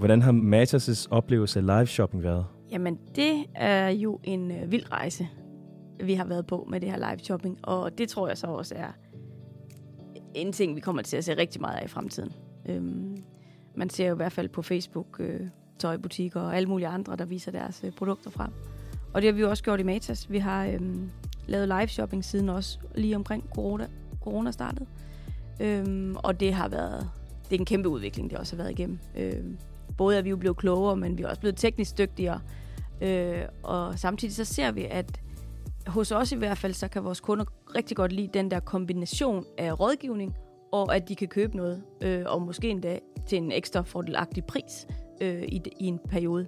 Hvordan har Matas' oplevelse af live shopping været? Jamen, det er jo en øh, vild rejse, vi har været på med det her live shopping, og det tror jeg så også er en ting, vi kommer til at se rigtig meget af i fremtiden. Øhm, man ser jo i hvert fald på Facebook øh, tøjbutikker og alle mulige andre, der viser deres øh, produkter frem. Og det har vi jo også gjort i Matas. Vi har øhm, lavet live shopping siden også lige omkring corona, corona startede. Øhm, og det har været det er en kæmpe udvikling, det også har været igennem. Øhm, både er vi jo blevet klogere, men vi er også blevet teknisk dygtigere. Øh, og samtidig så ser vi, at hos os i hvert fald, så kan vores kunder rigtig godt lide den der kombination af rådgivning, og at de kan købe noget, øh, og måske endda til en ekstra fordelagtig pris øh, i, i en periode.